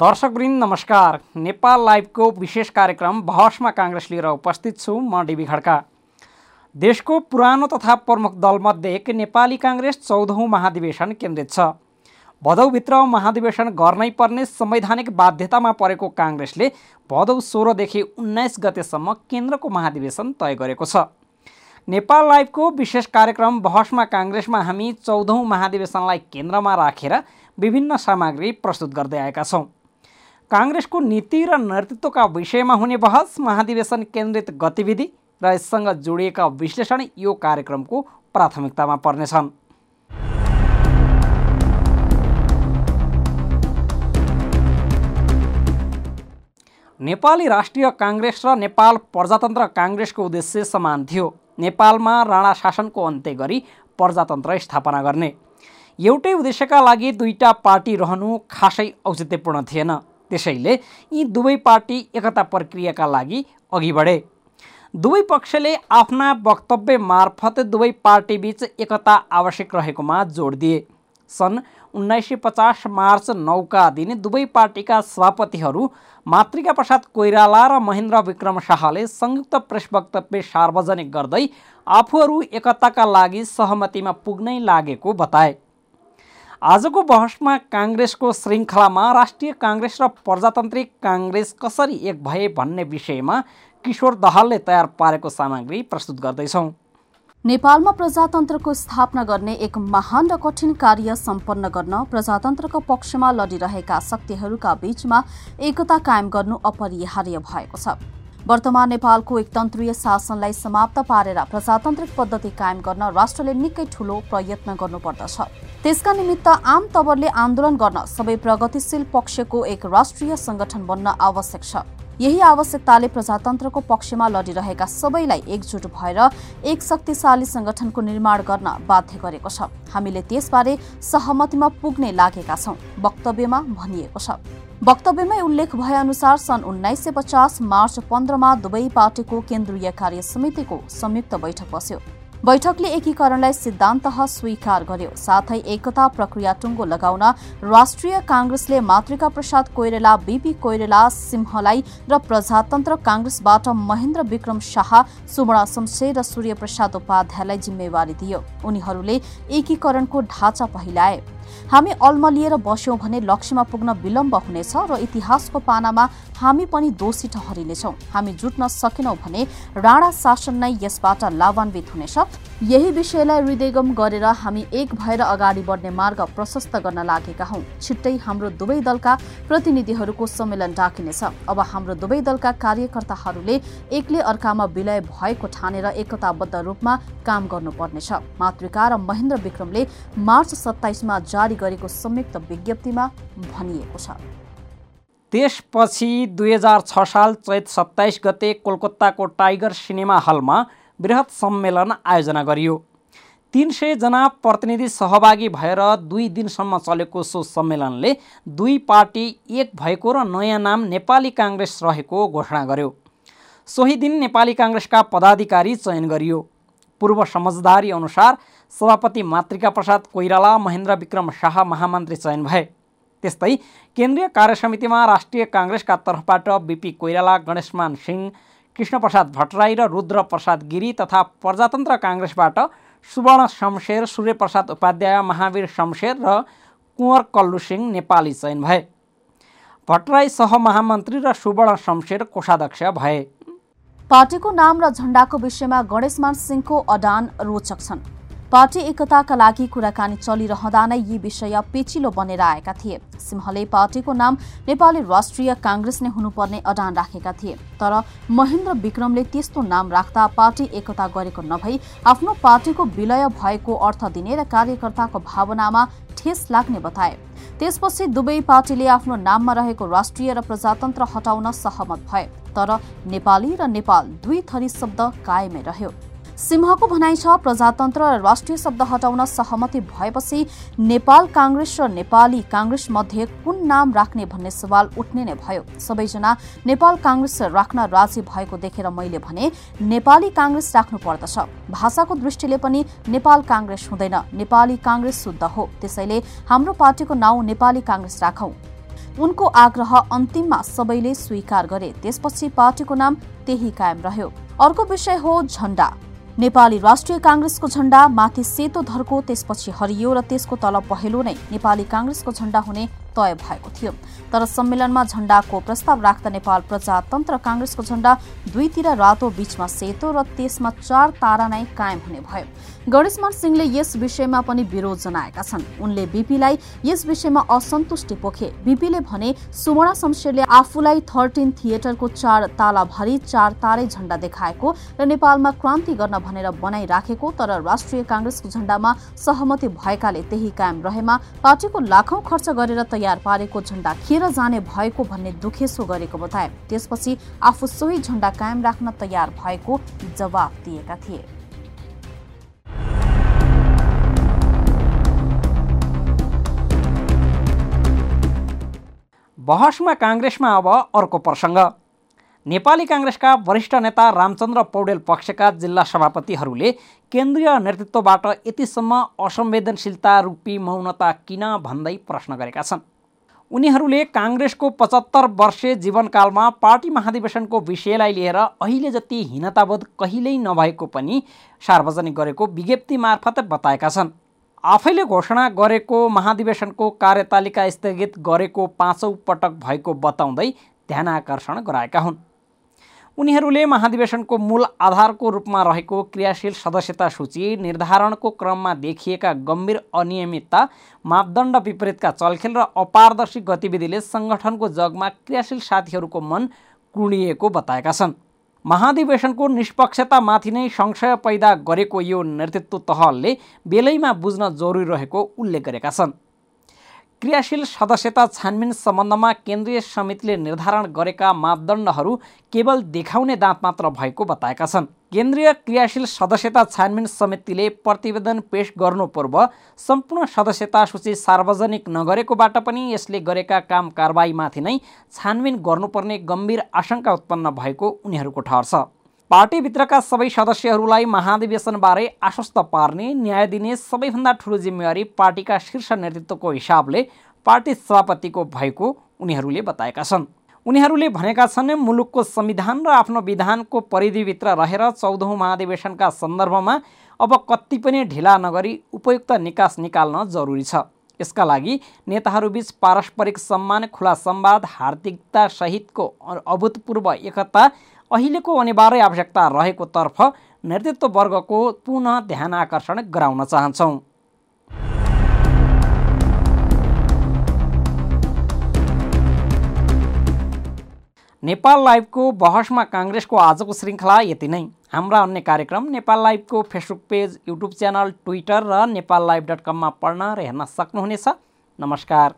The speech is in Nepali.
दर्शकवृन्द नमस्कार। नेपाल लाइभको विशेष कार्यक्रम बहसमा काङ्ग्रेस लिएर उपस्थित छु म डिबी खड्का। देशको पुरानो तथा प्रमुख दलमध्ये एक नेपाली काङ्ग्रेस चौधौँ महाधिवेशन केन्द्रित छ। भदौभित्र महाधिवेशन गर्नै पर्ने संवैधानिक बाध्यतामा परेको काङ्ग्रेसले भदौ सोह्रदेखि उन्नाइस गतेसम्म केन्द्रको महाधिवेशन तय गरेको छ। नेपाल लाइभको विशेष कार्यक्रम बहसमा काङ्ग्रेसमा हामी चौधौँ महाधिवेशनलाई केन्द्रमा राखेर विभिन्न सामग्री प्रस्तुत गर्दै आएका छौँ। काङ्ग्रेसको नीति र नेतृत्वका विषयमा हुने बहस महाधिवेशन केन्द्रित गतिविधि र यससँग जोडिएका विश्लेषण यो कार्यक्रमको प्राथमिकतामा पर्नेछन्। नेपाली राष्ट्रिय काङ्ग्रेस र नेपाल प्रजातन्त्र काङ्ग्रेसको उद्देश्य समान थियो। नेपालमा राणा शासनको अन्त्य गरी प्रजातन्त्र स्थापना गर्ने। एउटै उद्देश्यका लागि दुईटा पार्टी रहनु खासै औचित्यपूर्ण थिएन। त्यसैले यी दुवै पार्टी एकता प्रक्रियाका लागि अघि बढे। दुवै पक्षले आफ्ना वक्तव्य मार्फत दुवै पार्टीबीच एकता आवश्यक रहेकोमा जोड दिए। सन् उन्नाइस सय पचास मार्च नौका दिन दुवै पार्टीका सभापतिहरू मातृका प्रसाद कोइराला र महेन्द्र विक्रम शाहले संयुक्त प्रेस वक्तव्य सार्वजनिक गर्दै आफूहरू एकताका लागि सहमतिमा पुग्नै लागेको बताए। आजको बहसमा काङ्ग्रेसको श्रृङ्खलामा राष्ट्रिय काङ्ग्रेस र प्रजातान्त्रिक काङ्ग्रेस कसरी एक भए भन्ने विषयमा किशोर दहालले तयार पारेको सामग्री प्रस्तुत गर्दैछौँ। नेपालमा प्रजातन्त्रको स्थापना गर्ने एक महान र कठिन कार्य सम्पन्न गर्न प्रजातन्त्रको पक्षमा लडिरहेका शक्तिहरूका बीचमा एकता कायम गर्नु अपरिहार्य भएको छ। वर्तमान नेपालको एकतन्त्रीय शासनलाई समाप्त पारेर प्रजातान्त्रिक पद्धति कायम गर्न राष्ट्रले निकै ठूलो प्रयत्न गर्नुपर्दछ। त्यसका निमित्त आम तवरले आन्दोलन गर्न सबै प्रगतिशील पक्षको एक राष्ट्रिय संगठन बन्न आवश्यक छ। यही आवश्यकताले प्रजातन्त्रको पक्षमा लडिरहेका सबैलाई एकजुट भएर एक शक्तिशाली संगठनको निर्माण गर्न बाध्य गरेको छ। हामीले त्यसबारे सहमतिमा पुग्ने लागेका छौं वक्तव्यमा भनिएको छ। वक्तव्यमै उल्लेख भए अनुसार सन् उन्नाइस सय पचास मार्च पन्ध्रमा दुवै पार्टीको केन्द्रीय कार्य समितिको संयुक्त बैठक बस्यो। बैठकले एकीकरणलाई सिद्धान्त स्वीकार गर्यो। साथै एकता प्रक्रिया टुङ्गो लगाउन राष्ट्रिय काङ्ग्रेसले मातृका प्रसाद कोइरेला बीपी कोइरेला सिंहलाई र प्रजातन्त्र काङ्ग्रेसबाट महेन्द्र विक्रम शाह सुवर्ण शमशेर र सूर्य प्रसाद उपाध्यायलाई जिम्मेवारी दियो। उनीहरूले एकीकरणको ढाँचा पहिलाए। हामी अल्मलिएर बस्यौं भने लक्ष्यमा पुग्न विलम्ब हुनेछ र इतिहासको पानामा हामी पनि दोषी ठहरिनेछौँ। हामी जुट्न सकेनौँ भने राणा शासन नै यसबाट लाभान्वित हुनेछ। यही विषयलाई हृदयगम गरेर हामी एक भएर अगाडि बढ्ने मार्ग प्रशस्त गर्न लागेका हौं। छिट्टै हाम्रो दुवै दलका प्रतिनिधिहरूको सम्मेलन डाकिनेछ। अब हाम्रो दुवै दलका कार्यकर्ताहरूले एकले अर्कामा विलय भएको ठानेर एकताबद्ध रूपमा काम गर्नुपर्नेछ। मातृका र महेन्द्र विक्रमले मार्च सत्ताइसमा जारी गरेको संयुक्त विज्ञप्तिमा भनिएको छ। त्यसपछि दुई हजार छ साल चैत सत्ताइस गते कोलकाताको टाइगर सिनेमा हलमा वृहत सम्मेलन आयोजना गरियो। तिन सयजना प्रतिनिधि सहभागी भएर दुई दिनसम्म चलेको सो सम्मेलनले दुई पार्टी एक भएको र नयाँ नाम नेपाली काङ्ग्रेस रहेको घोषणा गर्यो। सोही दिन नेपाली काङ्ग्रेसका पदाधिकारी चयन गरियो। पूर्व समझदारी अनुसार सभापति मातृका प्रसाद कोइराला महेन्द्र विक्रम शाह महामन्त्री चयन भए। त्यस्तै केन्द्रीय कार्यसमितिमा राष्ट्रिय काङ्ग्रेसका तर्फबाट बिपी कोइराला गणेशमान सिंह कृष्णप्रसाद भट्टराई र रुद्र प्रसाद गिरी तथा प्रजातन्त्र काङ्ग्रेसबाट सुवर्ण शमशेर सूर्यप्रसाद उपाध्याय महावीर शमशेर र कुँवर कल्लु सिंह नेपाली चयन भए। भट्टराई सहमहामन्त्री र सुवर्ण शमशेर कोषाध्यक्ष भए। पार्टीको नाम र झण्डाको विषयमा गणेशमान सिंहको अडान रोचक छन्। पार्टी एकताका लागि कुराकानी चलिरहँदा नै यी विषय पेचिलो बनेर आएका थिए। सिंहले पार्टीको नाम नेपाली राष्ट्रिय काङ्ग्रेस नै हुनुपर्ने अडान राखेका थिए। तर महेन्द्र विक्रमले त्यस्तो नाम राख्दा पार्टी एकता गरेको नभई आफ्नो पार्टीको विलय भएको अर्थ दिने र कार्यकर्ताको भावनामा ठेस लाग्ने बताए। त्यसपछि दुवै पार्टीले आफ्नो नाममा रहेको राष्ट्रिय र प्रजातन्त्र हटाउन सहमत भए। तर नेपाली र नेपाल दुई थरी शब्द कायमै रह्यो। सिंहको भनाइ छ प्रजातन्त्र र राष्ट्रिय शब्द हटाउन सहमति भएपछि नेपाल काङ्ग्रेस र नेपाली काङ्ग्रेस मध्ये कुन नाम राख्ने भन्ने सवाल उठ्ने नै भयो। सबैजना नेपाल काङ्ग्रेस राख्न राजी भएको देखेर मैले भने नेपाली काङ्ग्रेस राख्नु पर्दछ। भाषाको दृष्टिले पनि नेपाल काङ्ग्रेस हुँदैन। नेपाली काङ्ग्रेस शुद्ध हो। त्यसैले हाम्रो पार्टीको नाउँ नेपाली काङ्ग्रेस राखौं। उनको आग्रह अन्तिममा सबैले स्वीकार गरे त्यसपछि पार्टीको नाम त्यही कायम रह्यो। अर्को विषय हो झण्डा नेपाली राष्ट्रिय काङ्ग्रेसको झण्डा माथि सेतो धर्को त्यसपछि हरियो र त्यसको तल पहेँलो नै नेपाली काङ्ग्रेसको झण्डा हुने तय भएको थियो। तर सम्मेलनमा झण्डाको प्रस्ताव राख्दा नेपाल प्रजातन्त्र काङ्ग्रेसको झण्डा दुईतिर रातो बीचमा सेतो र त्यसमा चार तारा नै कायम हुने भयो। गणेशमान सिंहले यस विषयमा पनि विरोध जनाएका छन्। उनले बिपीलाई यस विषयमा असन्तुष्टि पोखे। बिपीले भने सुमणा शमशेरले आफूलाई थर्टिन थिएटरको चार तालाभरि चार तारै झण्डा देखाएको र नेपालमा क्रान्ति गर्न भनेर बनाइराखेको तर राष्ट्रिय काङ्ग्रेसको झण्डामा सहमति भएकाले त्यही कायम रहेमा पार्टीको लाखौं खर्च गरेर तयार पारेको झण्डा खेर जाने भएको भन्ने दुखेसो गरेको बताए। त्यसपछि आफू सोही झण्डा कायम राख्न तयार भएको जवाब दिएका थिए। बहसमा काङ्ग्रेसमा अब अर्को प्रसङ्ग। नेपाली काङ्ग्रेसका वरिष्ठ नेता रामचन्द्र पौडेल पक्षका जिल्ला सभापतिहरूले केन्द्रीय नेतृत्वबाट यतिसम्म असंवेदनशीलता रूपी मौनता किन भन्दै प्रश्न गरेका छन्। उनीहरूले काङ्ग्रेसको पचहत्तर वर्षे जीवनकालमा पार्टी महाधिवेशनको विषयलाई लिएर अहिले जति हीनताबोध कहिल्यै नभएको पनि सार्वजनिक गरेको विज्ञप्ति मार्फत बताएका छन्। आफैले घोषणा गरेको महाधिवेशनको कार्यतालिका स्थगित गरेको पाँचौँ पटक भएको बताउँदै ध्यान आकर्षण गराएका हुन्। उनीहरूले महाधिवेशनको मूल आधारको रूपमा रहेको क्रियाशील सदस्यता सूची निर्धारणको क्रममा देखिएका गम्भीर अनियमितता मापदण्ड विपरीतका चलखेल र अपारदर्शी गतिविधिले सङ्गठनको जगमा क्रियाशील साथीहरूको मन कुर्णिएको बताएका छन्। महाधिवेशनको निष्पक्षतामाथि नै संशय पैदा गरेको यो नेतृत्व तहले बेलैमा बुझ्न जरुरी रहेको उल्लेख गरेका छन्। क्रियाशील सदस्यता छानबिन सम्बन्धमा केन्द्रीय समितिले निर्धारण गरेका मापदण्डहरू केवल देखाउने दाँत मात्र भएको बताएका छन्। केन्द्रीय क्रियाशील सदस्यता छानबिन समितिले प्रतिवेदन पेश गर्नु पूर्व सम्पूर्ण सदस्यता सूची सार्वजनिक नगरेकोबाट पनि यसले गरेका काम कारवाहीमाथि नै छानबिन गर्नुपर्ने गम्भीर आशंका उत्पन्न भएको उनीहरूको ठहर छ। पार्टीभित्रका सबै सदस्यहरूलाई महाधिवेशनबारे आश्वस्त पार्ने न्याय दिने सबैभन्दा ठुलो जिम्मेवारी पार्टीका शीर्ष नेतृत्वको हिसाबले पार्टी सभापतिको भएको उनीहरूले बताएका छन्। उनीहरूले भनेका छन् मुलुकको संविधान र आफ्नो विधानको परिधिभित्र रहेर चौधौँ महाधिवेशनका सन्दर्भमा अब कति पनि ढिला नगरी उपयुक्त निकास निकाल्न जरुरी छ। यसका लागि नेताहरूबीच पारस्परिक सम्मान खुला संवाद हार्दिकता सहितको अभूतपूर्व एकता अहिलेको अनिवार्य आवश्यकता रहेको तर्फ नेतृत्व वर्गको पुनः ध्यान आकर्षण गराउन चाहन्छौँ। नेपाल लाइभको बहसमा काङ्ग्रेसको आजको श्रृङ्खला यति नै। हाम्रा अन्य कार्यक्रम Nepal लाइभको Facebook page YouTube channel Twitter र नेपाल लाइभ डट कममा पढ्न र हेर्न सक्नुहुनेछ। नमस्कार।